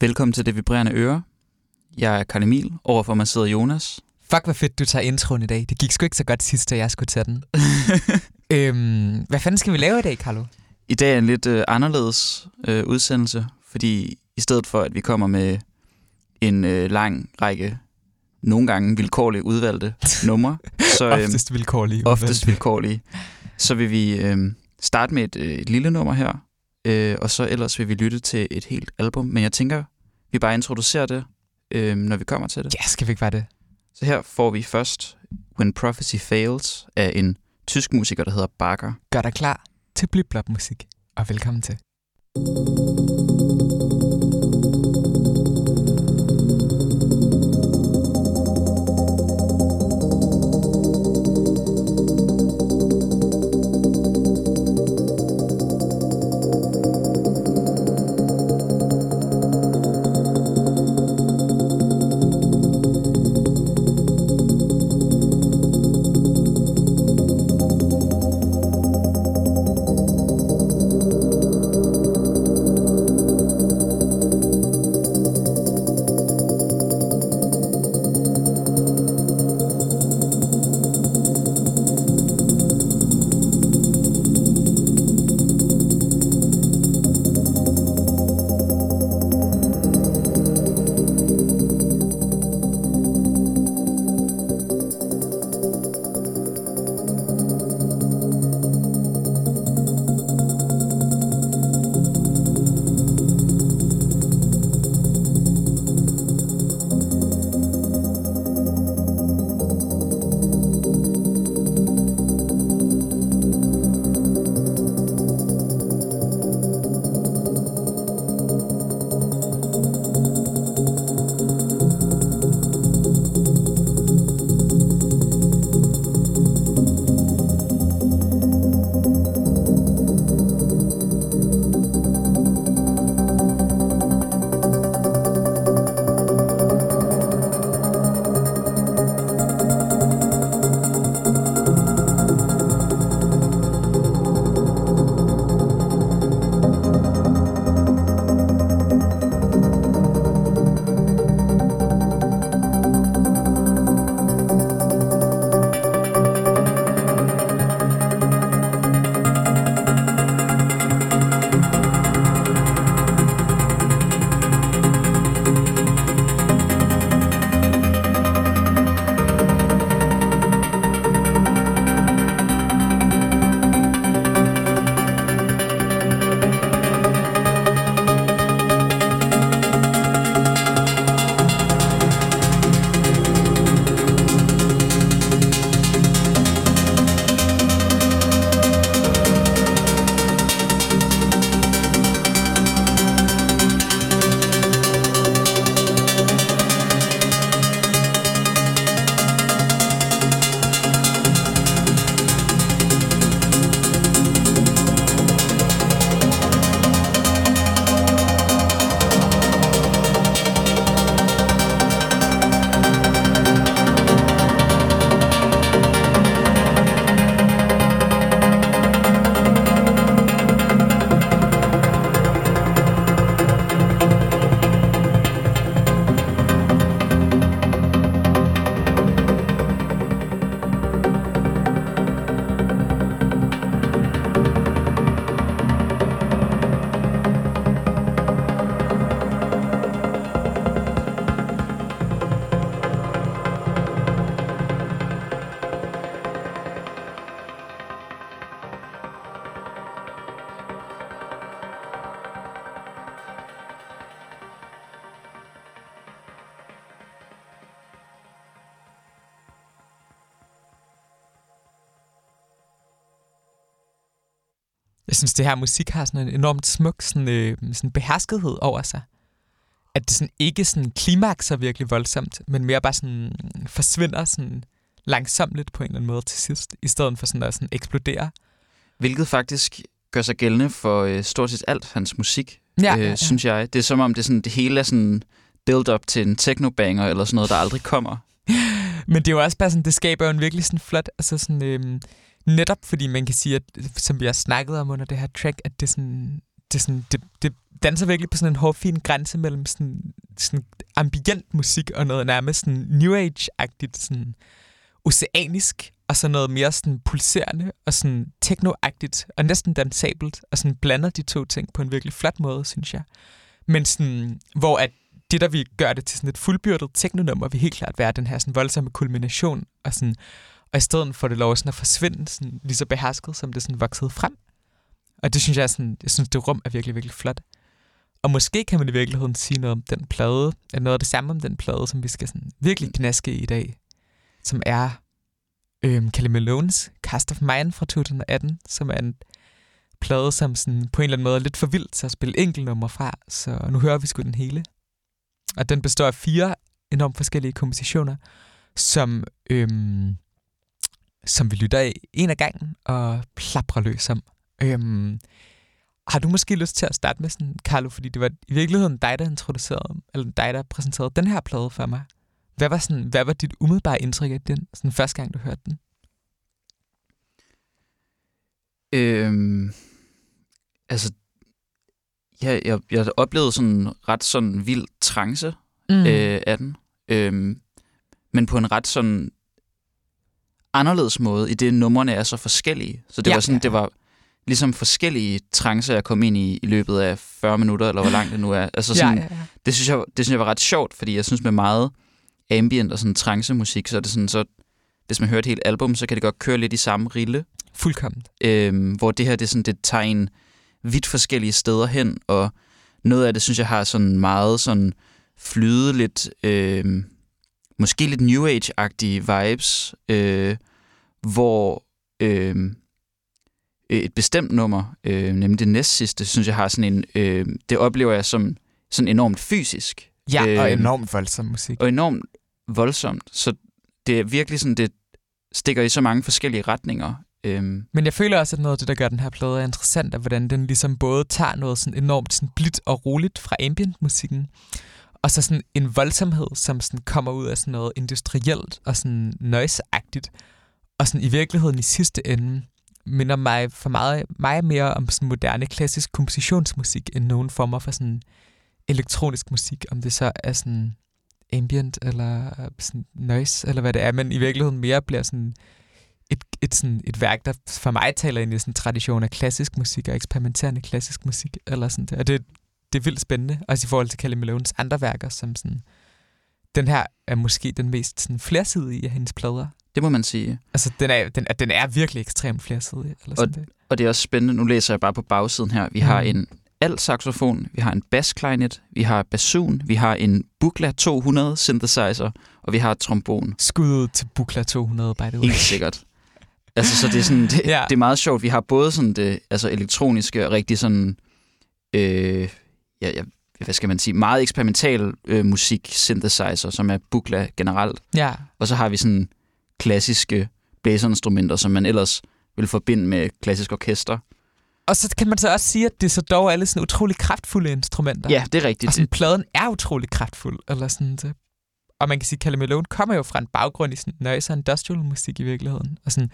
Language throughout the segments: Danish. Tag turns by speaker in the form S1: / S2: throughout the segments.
S1: Velkommen til Det Vibrerende Øre. Jeg er Karl Emil. Overfor mig sidder Jonas.
S2: Fuck, hvor fedt, du tager introen i dag. Det gik sgu ikke så godt sidst, da jeg skulle tage den. øhm, hvad fanden skal vi lave i dag, Carlo?
S1: I dag er en lidt øh, anderledes øh, udsendelse, fordi i stedet for, at vi kommer med en øh, lang række, nogle gange vilkårligt udvalgte numre, så, øh,
S2: oftest vilkårlige.
S1: oftest vilkårlige, så vil vi øh, starte med et, øh, et lille nummer her, øh, og så ellers vil vi lytte til et helt album. Men jeg tænker, vi bare introducerer det, øh, når vi kommer til det.
S2: Ja, skal vi ikke bare det?
S1: Så her får vi først When Prophecy Fails af en tysk musiker, der hedder Barker.
S2: Gør dig klar til Blip musik og velkommen til. Jeg synes, det her musik har sådan en enormt smuk sådan, øh, sådan beherskethed over sig. At det sådan ikke sådan klimakser virkelig voldsomt, men mere bare sådan forsvinder sådan langsomt på en eller anden måde til sidst, i stedet for sådan at sådan eksplodere.
S1: Hvilket faktisk gør sig gældende for øh, stort set alt hans musik,
S2: Ja,
S1: øh,
S2: ja, ja.
S1: synes jeg. Det er som om, det, sådan, det hele er sådan build-up til en technobanger eller sådan noget, der aldrig kommer.
S2: Men det er jo også bare sådan, det skaber jo en virkelig sådan flot, altså sådan, øhm, netop fordi man kan sige, at som vi har snakket om under det her track, at det, sådan, det, sådan, det, det danser virkelig på sådan en hårfin grænse mellem sådan, sådan ambient musik og noget nærmest sådan New Age-agtigt, sådan oceanisk, og så noget mere sådan pulserende og sådan techno-agtigt, og næsten dansabelt, og sådan blander de to ting på en virkelig flot måde, synes jeg. Men sådan, hvor at det, der vi gør det til sådan et fuldbyrdet teknonummer, vil helt klart være den her sådan voldsomme kulmination, og, sådan, og i stedet får det lov sådan at forsvinde sådan, lige så behersket, som det sådan voksede frem. Og det synes jeg, sådan, jeg synes, det rum er virkelig, virkelig flot. Og måske kan man i virkeligheden sige noget om den plade, eller noget af det samme om den plade, som vi skal sådan virkelig knaske i dag, som er øhm, Kelly Malones Cast of Mine fra 2018, som er en plade, som sådan på en eller anden måde er lidt for vildt til at spille enkeltnummer fra, så nu hører vi sgu den hele. Og den består af fire enormt forskellige kompositioner, som, øhm, som vi lytter af en af gangen og plaprer løs om. Øhm, har du måske lyst til at starte med sådan, Carlo, fordi det var i virkeligheden dig, der introducerede, eller dig, der præsenterede den her plade for mig. Hvad var, sådan, hvad var dit umiddelbare indtryk af den, sådan første gang, du hørte den?
S1: Øhm, altså, ja, jeg, jeg oplevede sådan ret sådan vild trance mm. øh, af den. Øhm, men på en ret sådan anderledes måde, i det numrene er så forskellige. Så det ja, var sådan, det var ligesom forskellige trancer, jeg kom ind i i løbet af 40 minutter, eller hvor langt det nu er. Altså sådan, ja, ja, ja. Det, synes jeg, det synes jeg var ret sjovt, fordi jeg synes med meget ambient og sådan trance-musik, så er det sådan, så hvis man hører et helt album, så kan det godt køre lidt i samme rille.
S2: Fuldkommen.
S1: Øhm, hvor det her, det, er sådan, det tager en vidt forskellige steder hen, og noget af det, synes jeg, har sådan meget sådan flyde lidt, øh, måske lidt New Age-agtige vibes, øh, hvor øh, et bestemt nummer, øh, nemlig det næst sidste, synes jeg har sådan en, øh, det oplever jeg som sådan enormt fysisk.
S2: Ja, øh, og enormt voldsom musik.
S1: Og enormt voldsomt, så det er virkelig sådan, det stikker i så mange forskellige retninger.
S2: Øhm. Men jeg føler også, at noget af det, der gør den her plade er interessant, er, hvordan den ligesom både tager noget sådan enormt sådan blidt og roligt fra ambient-musikken, og så sådan en voldsomhed, som sådan kommer ud af sådan noget industrielt og sådan noise-agtigt, og sådan i virkeligheden i sidste ende minder mig for meget, mig mere om sådan moderne klassisk kompositionsmusik, end nogen former for sådan elektronisk musik, om det så er sådan ambient eller øh, sådan noise, eller hvad det er, men i virkeligheden mere bliver sådan et, et, sådan et værk, der for mig taler ind i sådan tradition af klassisk musik og eksperimenterende klassisk musik. Eller sådan det. Og det, det er vildt spændende, også i forhold til Kelly Malones andre værker, som sådan, den her er måske den mest sådan, flersidige af hendes plader.
S1: Det må man sige.
S2: Altså, den er, den, den er virkelig ekstremt flersidig. Eller sådan
S1: og, det. og det er også spændende, nu læser jeg bare på bagsiden her, vi mm. har en alt saxofon, vi har en bassklarinet, vi har bassoon, vi har en Buchla 200 synthesizer, og vi har et trombon.
S2: Skud til Buchla 200, by the way.
S1: Helt sikkert. Altså, så det er, sådan, det, ja. det er meget sjovt. Vi har både sådan det altså elektroniske og rigtig sådan, øh, ja, ja, hvad skal man sige, meget eksperimental øh, musik synthesizer, som er Buchla generelt.
S2: Ja.
S1: Og så har vi sådan klassiske blæserinstrumenter, som man ellers vil forbinde med klassisk orkester.
S2: Og så kan man så også sige, at det så dog er alle sådan utrolig kraftfulde instrumenter.
S1: Ja, det er rigtigt.
S2: Og sådan, pladen er utrolig kraftfuld. Eller sådan, det. Og man kan sige, at Kalle Malone kommer jo fra en baggrund i sådan noise industrial musik i virkeligheden. Og sådan,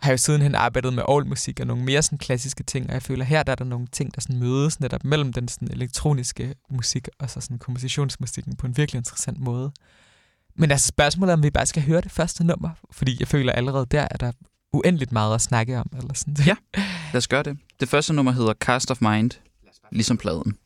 S2: har jo sidenhen arbejdet med old musik og nogle mere sådan klassiske ting, og jeg føler, her der er der nogle ting, der sådan mødes netop mellem den sådan elektroniske musik og så sådan kompositionsmusikken på en virkelig interessant måde. Men altså spørgsmålet er, om vi bare skal høre det første nummer, fordi jeg føler allerede der, at der uendeligt meget at snakke om. Eller sådan.
S1: Ja, lad os gøre det. Det første nummer hedder Cast of Mind, ligesom pladen.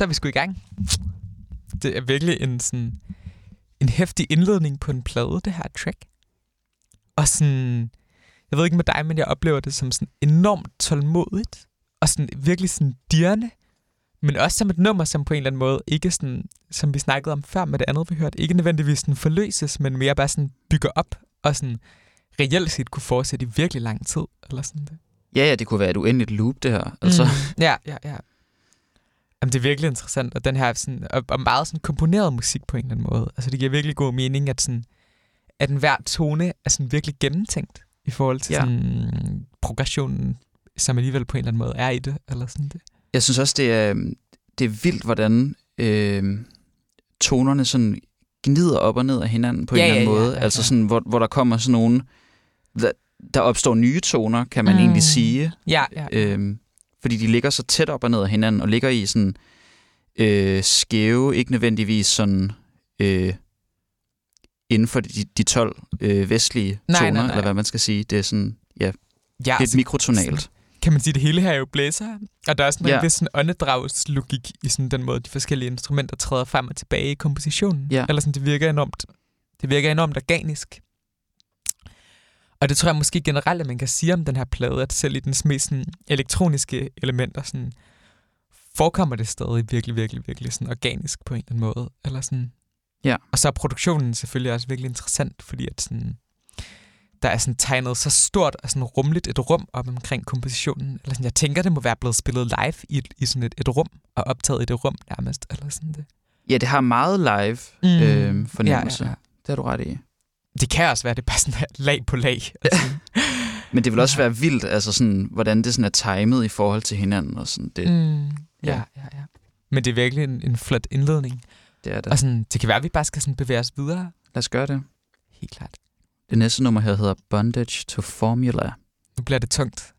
S2: Så er vi sgu i gang. Det er virkelig en sådan en hæftig indledning på en plade, det her track. Og sådan, jeg ved ikke med dig, men jeg oplever det som sådan enormt tålmodigt, og sådan virkelig sådan dirrende, men også som et nummer, som på en eller anden måde ikke sådan, som vi snakkede om før med det andet, vi hørte, ikke nødvendigvis sådan forløses, men mere bare sådan bygger op, og sådan reelt set kunne fortsætte i virkelig lang tid, eller sådan det.
S1: Ja, ja, det kunne være et uendeligt loop, det her. Altså.
S2: Mm. Ja, ja, ja. Jamen, det er virkelig interessant, og den her sådan, og, og meget sådan komponeret musik på en eller anden måde. Altså, det giver virkelig god mening, at sådan, at hver tone er sådan virkelig gennemtænkt i forhold til ja. sådan, progressionen, som alligevel på en eller anden måde er i det, eller sådan det.
S1: Jeg synes også, det er, det er vildt, hvordan øh, tonerne sådan gnider op og ned af hinanden på ja, en eller anden ja, måde. Ja, ja, altså sådan, hvor, hvor der kommer sådan nogle... Der, der opstår nye toner, kan man mm. egentlig sige.
S2: Ja, ja.
S1: Øhm, fordi de ligger så tæt op og ned af hinanden, og ligger i sådan øh, skæve, ikke nødvendigvis sådan øh, inden for de, de 12 øh, vestlige nej, toner, nej, nej. eller hvad man skal sige. Det er sådan, ja, ja lidt altså, mikrotonalt.
S2: Kan man sige, det hele her er jo blæser, og der er sådan ja. en sådan åndedragslogik i sådan den måde, de forskellige instrumenter træder frem og tilbage i kompositionen. Ja. Eller sådan, det virker enormt, det virker enormt organisk. Og det tror jeg måske generelt, at man kan sige om den her plade, at selv i dens mest sådan, elektroniske elementer, sådan, forekommer det stadig virkelig, virkelig, virkelig sådan organisk på en eller anden måde. Eller sådan.
S1: Ja.
S2: Og så er produktionen selvfølgelig også virkelig interessant, fordi at sådan, der er sådan tegnet så stort og sådan rumligt et rum op omkring kompositionen. Eller sådan, jeg tænker, det må være blevet spillet live i, et, i sådan et, et rum, og optaget i det rum nærmest. Eller sådan det.
S1: Ja, det har meget live mm. øh, fornemmelse. Ja, ja, ja. Det har du ret i.
S2: Det kan også være, det er bare sådan lag på lag.
S1: Altså. Men det vil også være vildt, altså sådan, hvordan det sådan er timet i forhold til hinanden. Og sådan, det,
S2: mm, ja, ja, ja, ja. Men det er virkelig en, en flot indledning.
S1: Det er det.
S2: Og sådan, det kan være, at vi bare skal sådan bevæge os videre.
S1: Lad os gøre det.
S2: Helt klart.
S1: Det næste nummer her hedder Bondage to Formula.
S2: Nu bliver det tungt.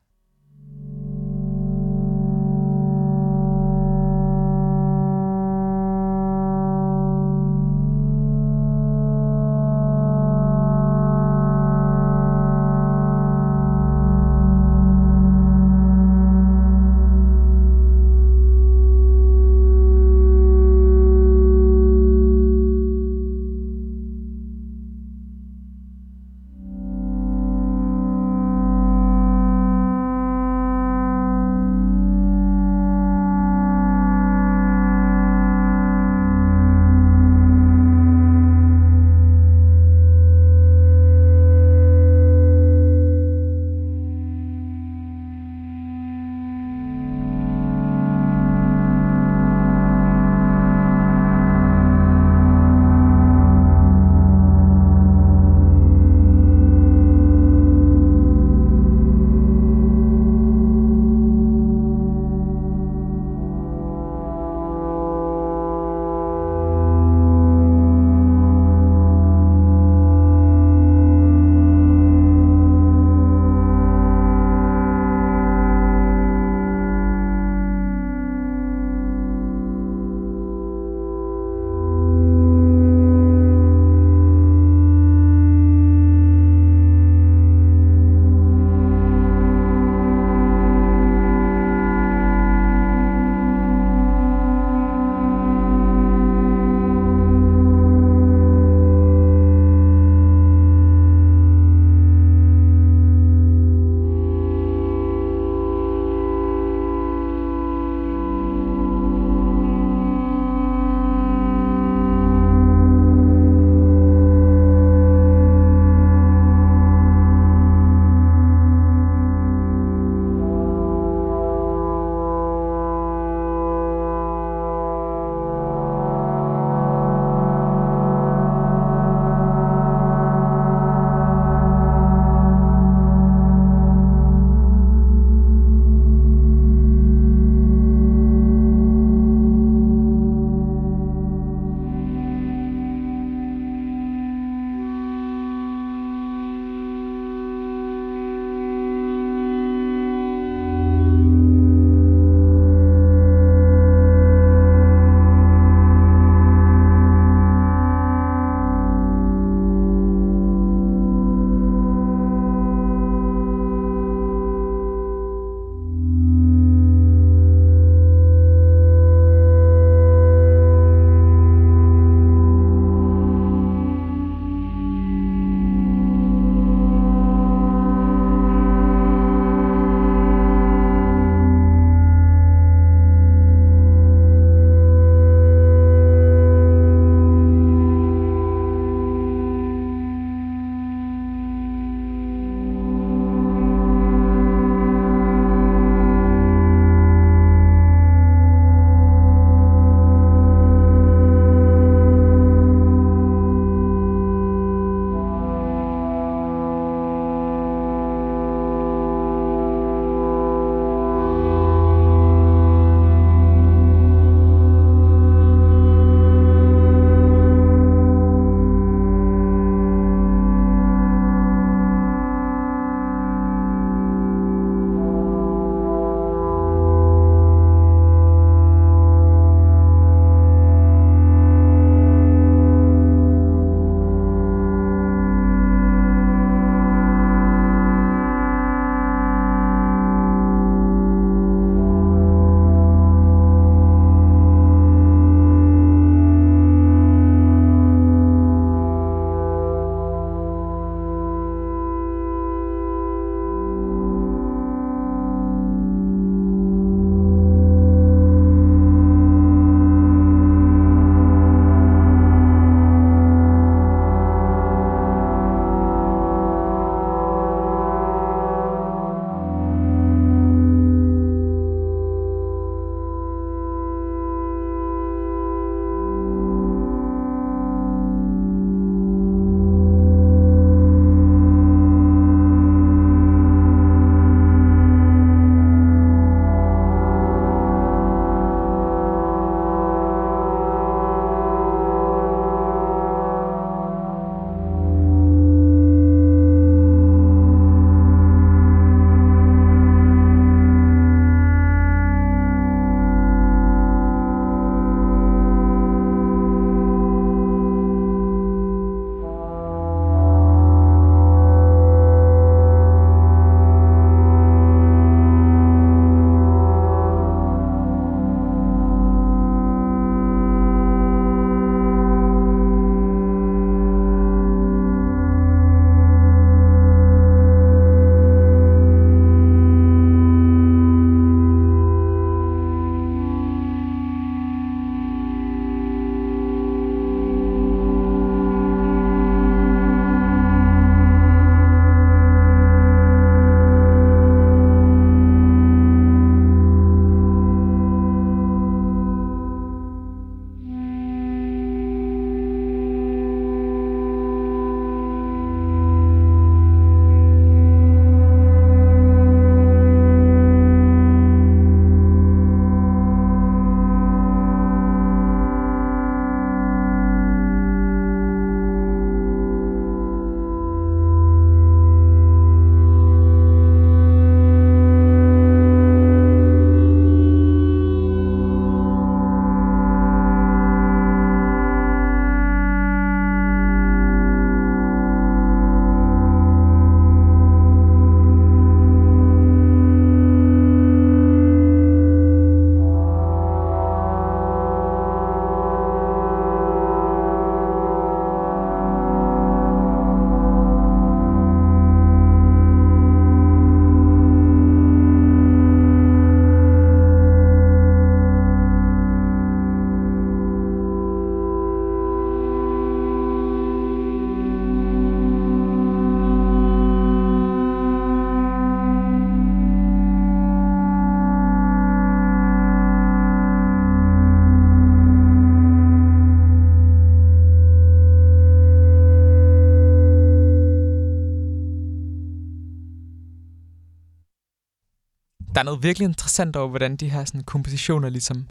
S2: Der er noget virkelig interessant over, hvordan de her sådan, kompositioner ligesom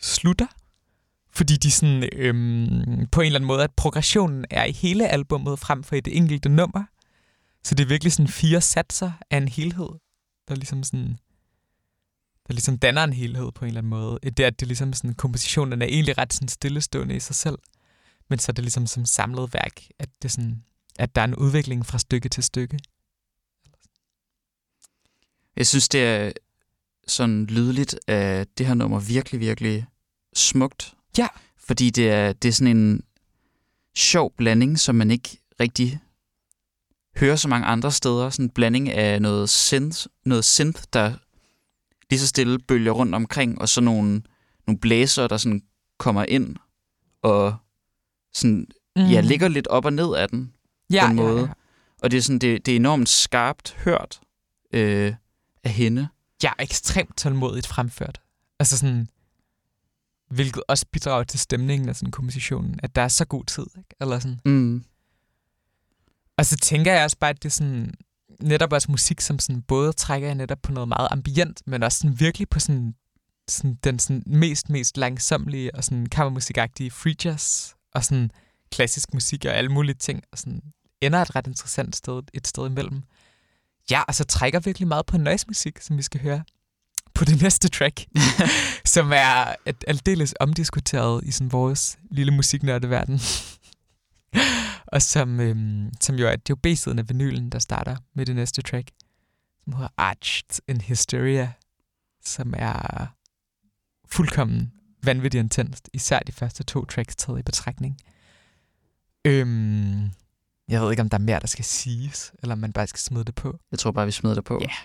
S2: slutter. Fordi de sådan, øhm, på en eller anden måde, at progressionen er i hele albummet frem for i det enkelte nummer. Så det er virkelig sådan fire satser af en helhed, der ligesom sådan der ligesom danner en helhed på en eller anden måde. Det er, at det ligesom sådan, kompositionen er egentlig ret sådan stillestående i sig selv, men så er det ligesom som samlet værk, at, det sådan, at der er en udvikling fra stykke til stykke.
S1: Jeg synes, det er sådan lydligt, at det her nummer virkelig, virkelig smukt.
S2: Ja.
S1: Fordi det er, det er sådan en sjov blanding, som man ikke rigtig hører så mange andre steder. Sådan en blanding af noget synth, noget synth der lige så stille bølger rundt omkring, og så nogle, nogle blæser, der sådan kommer ind og sådan, mm. ja, ligger lidt op og ned af den
S2: ja,
S1: på en måde.
S2: Ja, ja.
S1: Og det er, sådan, det, det er enormt skarpt hørt øh, af hende.
S2: Ja, ekstremt tålmodigt fremført. Altså sådan, hvilket også bidrager til stemningen af sådan kompositionen, at der er så god tid, ikke? Eller sådan.
S1: Mm.
S2: Og så tænker jeg også bare, at det er sådan, netop også musik, som sådan både trækker netop på noget meget ambient, men også sådan virkelig på sådan, sådan den sådan mest, mest langsomlige og sådan kammermusikagtige free jazz og sådan klassisk musik og alle mulige ting, og sådan ender et ret interessant sted, et sted imellem. Ja, og så trækker virkelig meget på noise musik, som vi skal høre på det næste track, som er et aldeles omdiskuteret i sådan vores lille musiknørdeverden. og som, øhm, som jo er, det er jo B-siden af vinylen, der starter med det næste track, som hedder Arched in Hysteria, som er fuldkommen vanvittigt intenst, især de første to tracks taget i betragtning. Øhm, jeg ved ikke, om der er mere, der skal siges, eller om man bare skal smide det på.
S1: Jeg tror bare, vi smider det på.
S2: Ja. Yeah.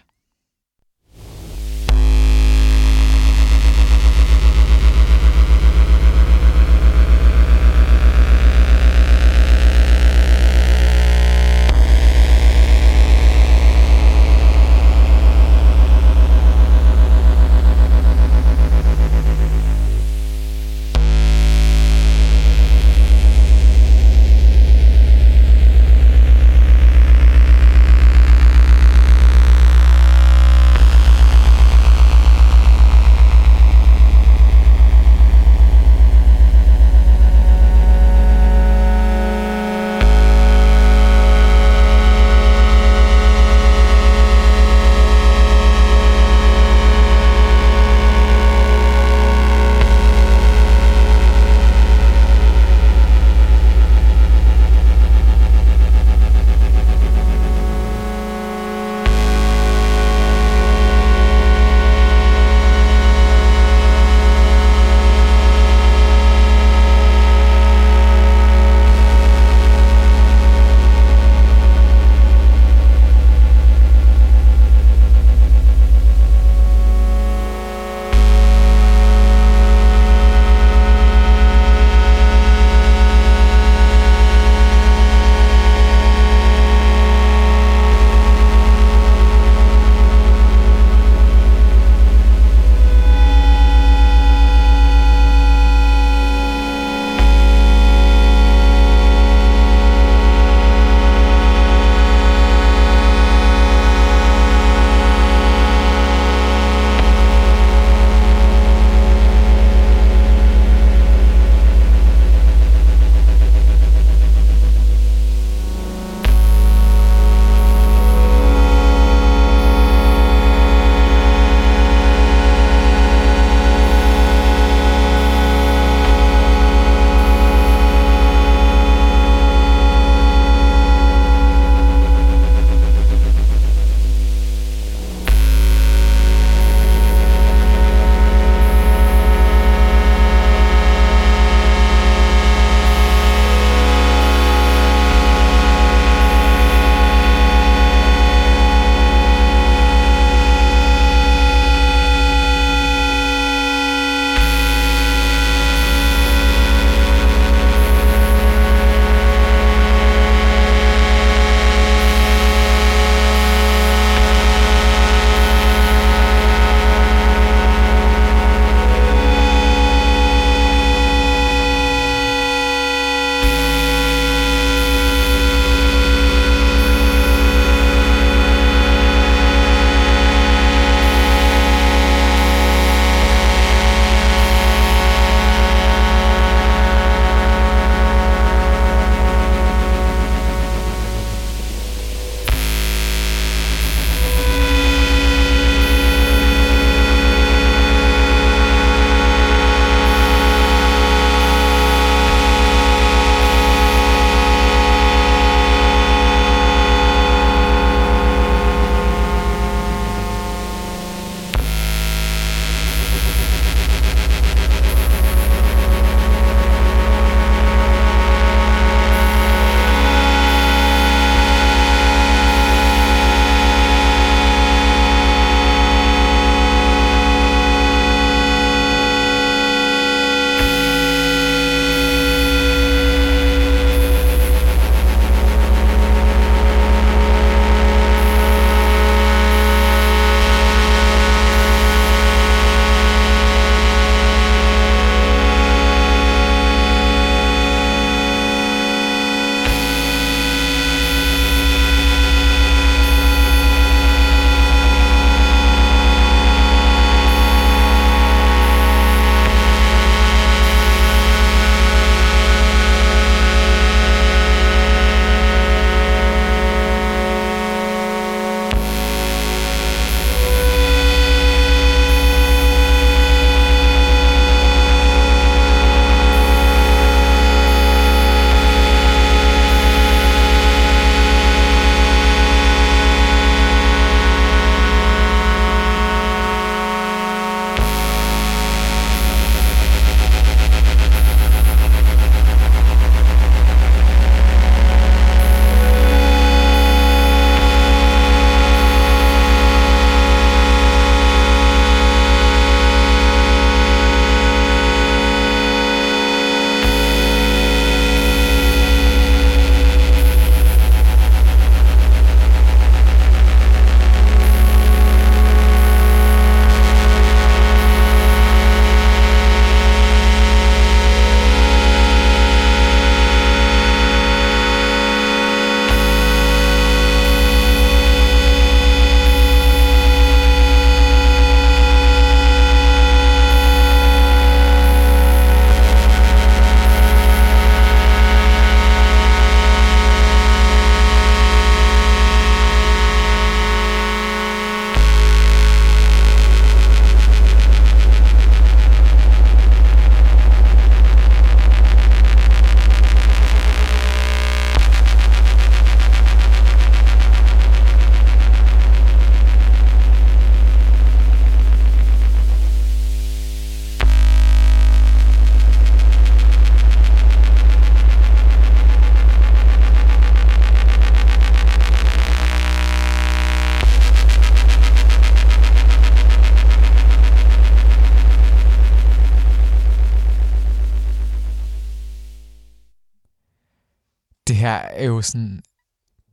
S2: Er jo sådan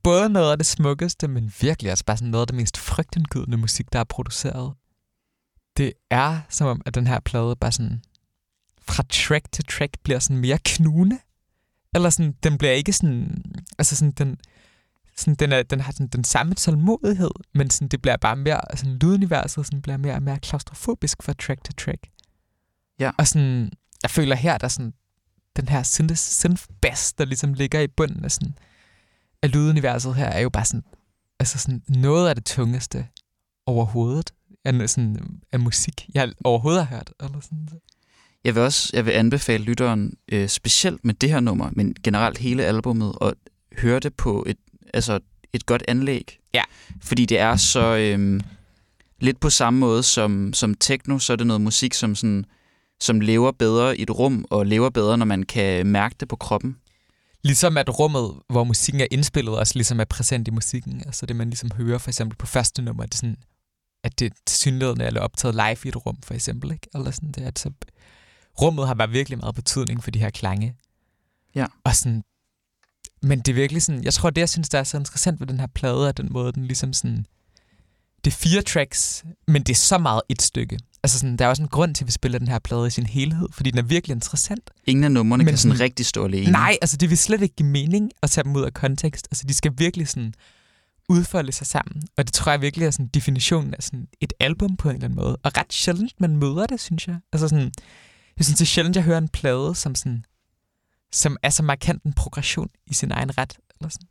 S2: både noget af det smukkeste, men virkelig også bare sådan noget af det mest frygtindgydende musik, der er produceret. Det er som om, at den her plade bare sådan fra track til track bliver sådan mere knune. Eller sådan, den bliver ikke sådan, altså sådan, den, sådan, den, er, den har sådan, den samme tålmodighed, men sådan, det bliver bare mere, sådan, lyduniverset sådan, bliver mere og mere klaustrofobisk fra track til track.
S1: Ja.
S2: Og sådan, jeg føler her, der er sådan, den her synth, synth bass, der ligesom ligger i bunden af, sådan, af lyduniverset her, er jo bare sådan, altså sådan noget af det tungeste overhovedet af, sådan, af musik, jeg overhovedet har hørt. Eller sådan.
S1: Jeg vil også jeg vil anbefale lytteren, øh, specielt med det her nummer, men generelt hele albummet, at høre det på et, altså et godt anlæg.
S2: Ja.
S1: Fordi det er så øh, lidt på samme måde som, som techno, så er det noget musik, som, sådan, som lever bedre i et rum, og lever bedre, når man kan mærke det på kroppen.
S2: Ligesom at rummet, hvor musikken er indspillet, også ligesom er præsent i musikken. Altså det, man ligesom hører for eksempel på første nummer, det er sådan, at det synligheden er optaget live i et rum, for eksempel. Ikke? Eller sådan, det, at så rummet har bare virkelig meget betydning for de her klange.
S1: Ja.
S2: Og sådan, men det er virkelig sådan, jeg tror, det jeg synes, der er så interessant ved den her plade, er den måde, den ligesom sådan, det er fire tracks, men det er så meget et stykke. Altså sådan, der er også en grund til, at vi spiller den her plade i sin helhed, fordi den er virkelig interessant.
S1: Ingen af numrene men kan sådan rigtig stå alene.
S2: Nej, altså det vil slet ikke give mening at tage dem ud af kontekst. Altså de skal virkelig sådan udfolde sig sammen. Og det tror jeg virkelig er sådan definitionen af sådan et album på en eller anden måde. Og ret sjældent, man møder det, synes jeg. Altså sådan, jeg synes, det er sjældent, jeg hører en plade, som, sådan, som er så markant en progression i sin egen ret. Eller sådan.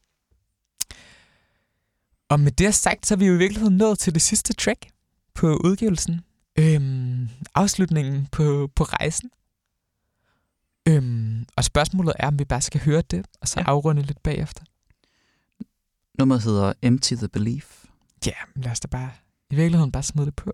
S2: Og med det sagt, så er vi jo i virkeligheden nået til det sidste track på udgivelsen. Øhm, afslutningen på, på rejsen. Øhm, og spørgsmålet er, om vi bare skal høre det, og så ja. afrunde lidt bagefter.
S1: Nummeret hedder Empty the Belief.
S2: Ja, lad os da bare i virkeligheden bare smide det på.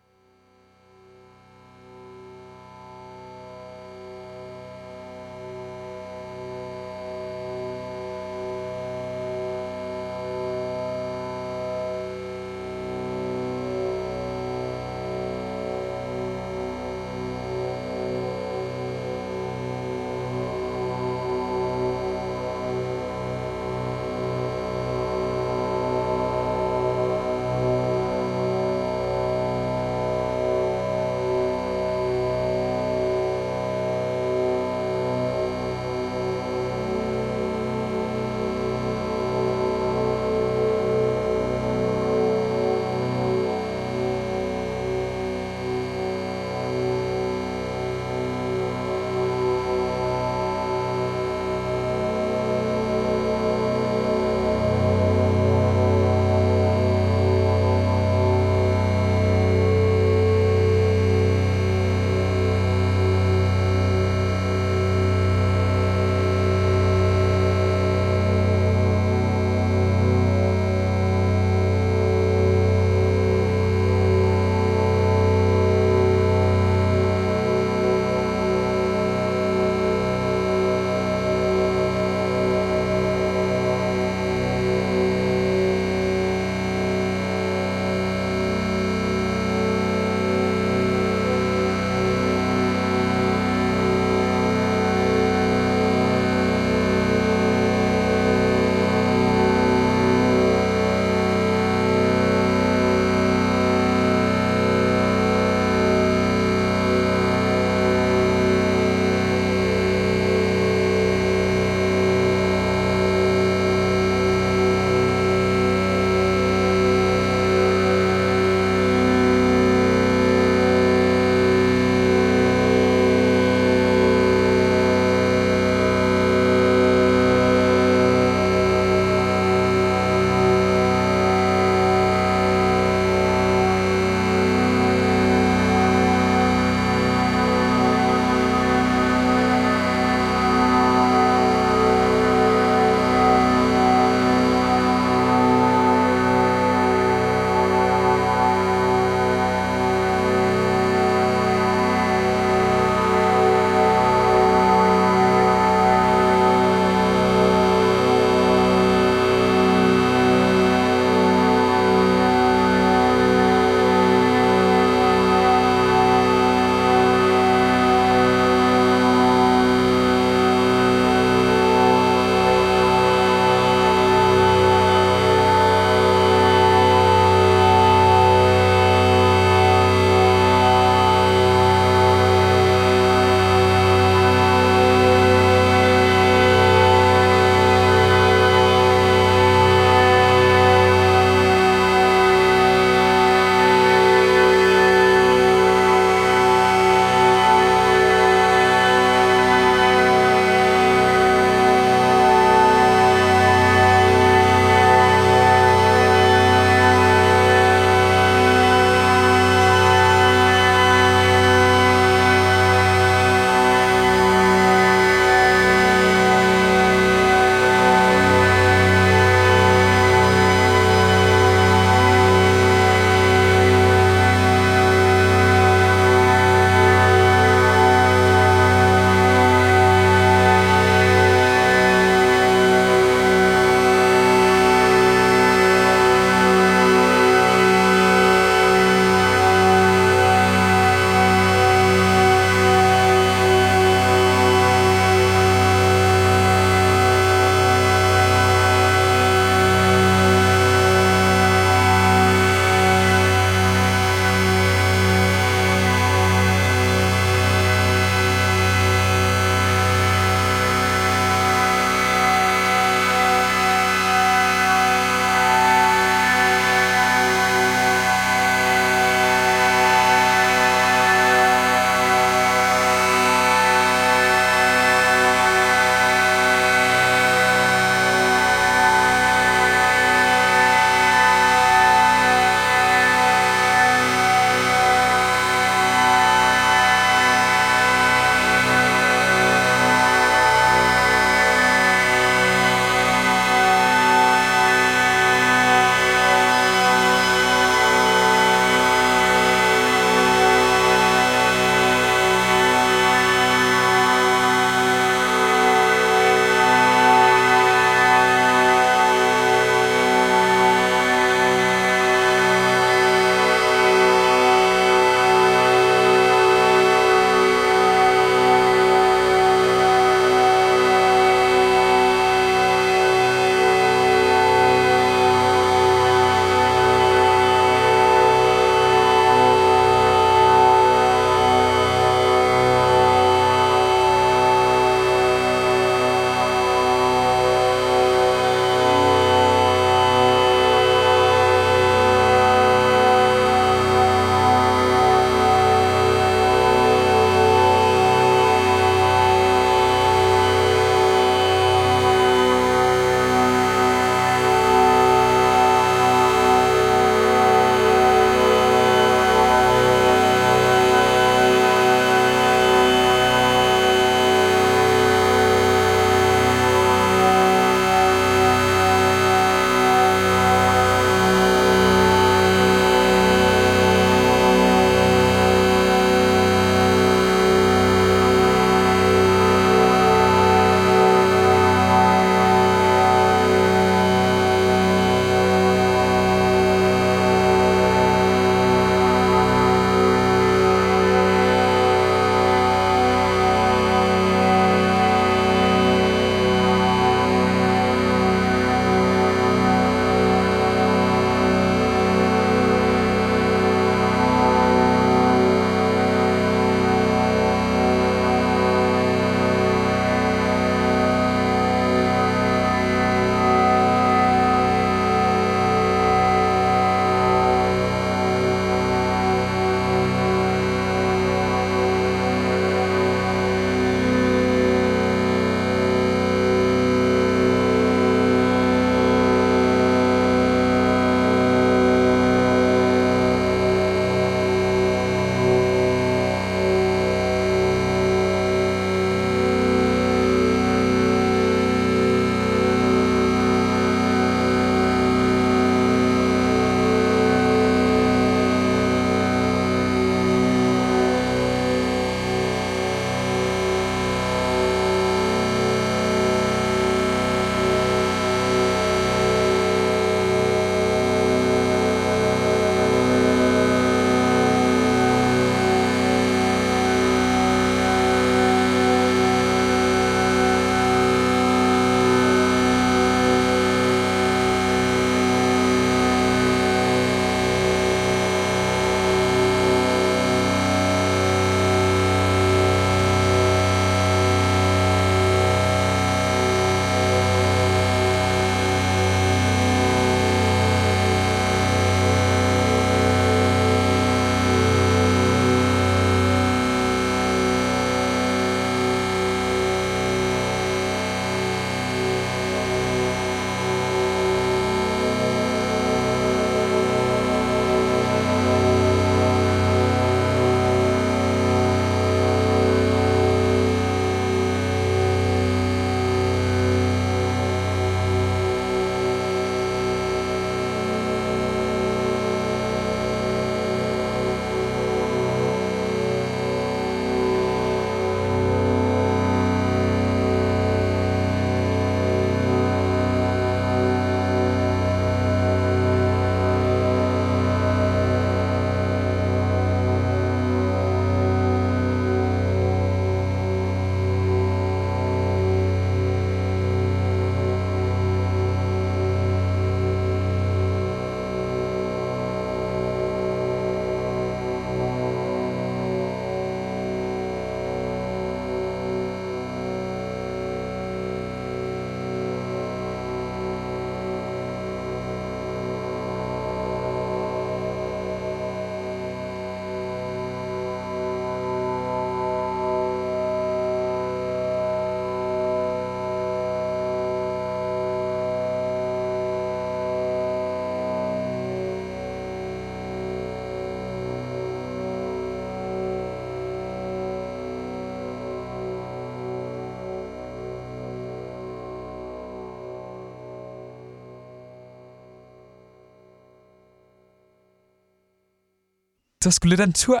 S2: Det var sgu lidt af en tur.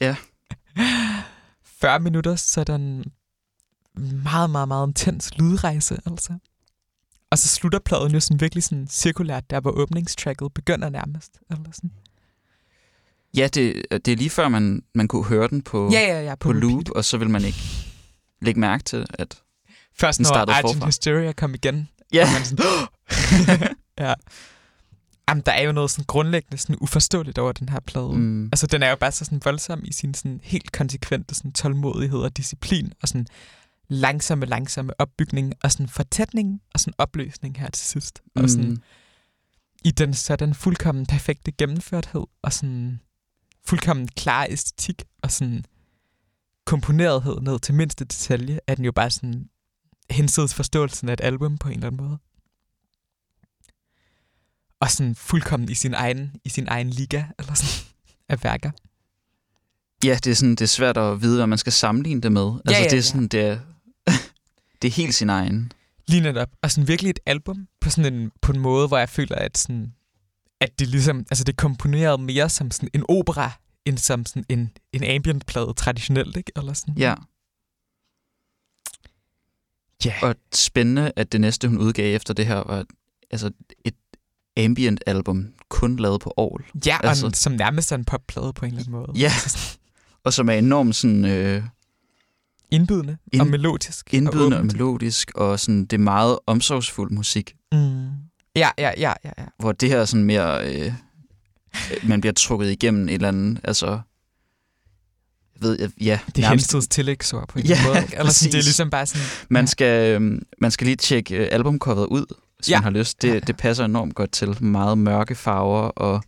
S1: Ja.
S2: 40 minutter, så er der en meget, meget, meget intens lydrejse, altså. Og så slutter pladen jo sådan virkelig sådan cirkulært, der hvor åbningstracket begynder nærmest. Eller sådan.
S1: Ja, det, det er lige før, man, man kunne høre den på,
S2: Ja, ja, ja.
S1: på, på
S2: repeat.
S1: loop, og så vil man ikke lægge mærke til, at...
S2: Først
S1: den
S2: når Argent
S1: forfra.
S2: Hysteria kom igen.
S1: Ja,
S2: Og man sådan, ja. Jamen, der er jo noget sådan grundlæggende sådan uforståeligt over den her plade.
S1: mm,
S2: Altså, den er jo bare så sådan voldsom i sin sådan helt konsekvente sådan tålmodighed og disciplin, og sådan langsomme, langsomme opbygning, og sådan fortætning og sådan opløsning her til sidst. Og sådan,
S1: mm,
S2: i den sådan fuldkommen perfekte gennemførthed, og sådan fuldkommen klar æstetik, og sådan komponerethed ned til mindste detalje, er den jo bare sådan hensides forståelsen af et album på en eller anden måde. Og sådan fuldkommen i sin egen, i sin egen liga, eller sådan, af værker.
S1: ja, det er, sådan, det er svært at vide, hvad man skal sammenligne det med. Altså,
S2: ja,
S1: det er
S2: ja.
S1: sådan, det er, det er helt sin egen.
S2: Lige netop. Og sådan virkelig et album på sådan en, på en måde, hvor jeg føler, at, sådan, at det ligesom, altså det er komponeret mere som sådan en opera, end som sådan en, en ambient-plade traditionelt, ikke? Eller sådan.
S1: Ja,
S2: Ja.
S1: og spændende, at det næste, hun udgav efter det her, var altså et ambient album, kun lavet på Aarhus.
S2: Ja, og
S1: Altså-
S2: som nærmest er en popplade på en eller anden måde.
S1: Ja.
S2: Altså
S1: Og som er enormt sådan, øh,
S2: indbydende
S1: Ind-
S2: og melodisk.
S1: indbydende og
S2: åbent.
S1: melodisk, og sådan, det er meget omsorgsfuld musik,
S2: Mm. Ja, ja, ja, ja, ja.
S1: hvor det her er sådan mere, øh, man bliver trukket igennem et eller andet, altså, ved, jeg, ja,
S2: Det er Hensteds tillægsord på en
S1: Ja,
S2: måde. ikke? Eller sådan, det er ligesom bare sådan...
S1: Man
S2: ja.
S1: skal, øh, man skal lige tjekke øh, albumcoveret ud, hvis
S2: Ja.
S1: man har lyst. Det, det passer enormt godt til. Meget mørke farver og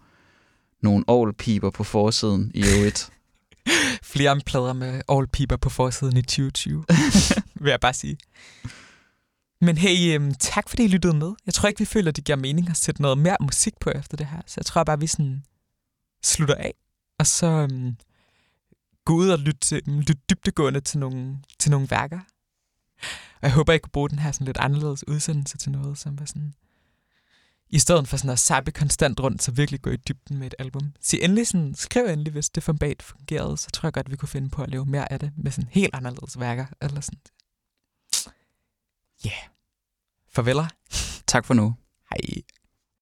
S1: nogle ovlpiber på forsiden i øvrigt.
S2: flere plader med all piper på forsiden i 2020, vil jeg bare sige. Men hey, øhm, tak fordi I lyttede med. Jeg tror ikke, vi føler, at det giver mening at sætte noget mere musik på efter det her. Så jeg tror bare, vi sådan slutter af, og så øhm, gå ud og lytte, til- lytte dybdegående til nogle, til nogle værker. Og jeg håber, I kunne bruge den her sådan lidt anderledes udsendelse til noget, som var sådan... I stedet for sådan at sappe konstant rundt, så virkelig gå i dybden med et album. Sig endelig sådan, skriv endelig, hvis det format fungerede, så tror jeg godt, vi kunne finde på at lave mere af det med sådan helt anderledes værker. Eller sådan. Ja. Yeah. Farveler.
S1: Tak for nu.
S2: Hej.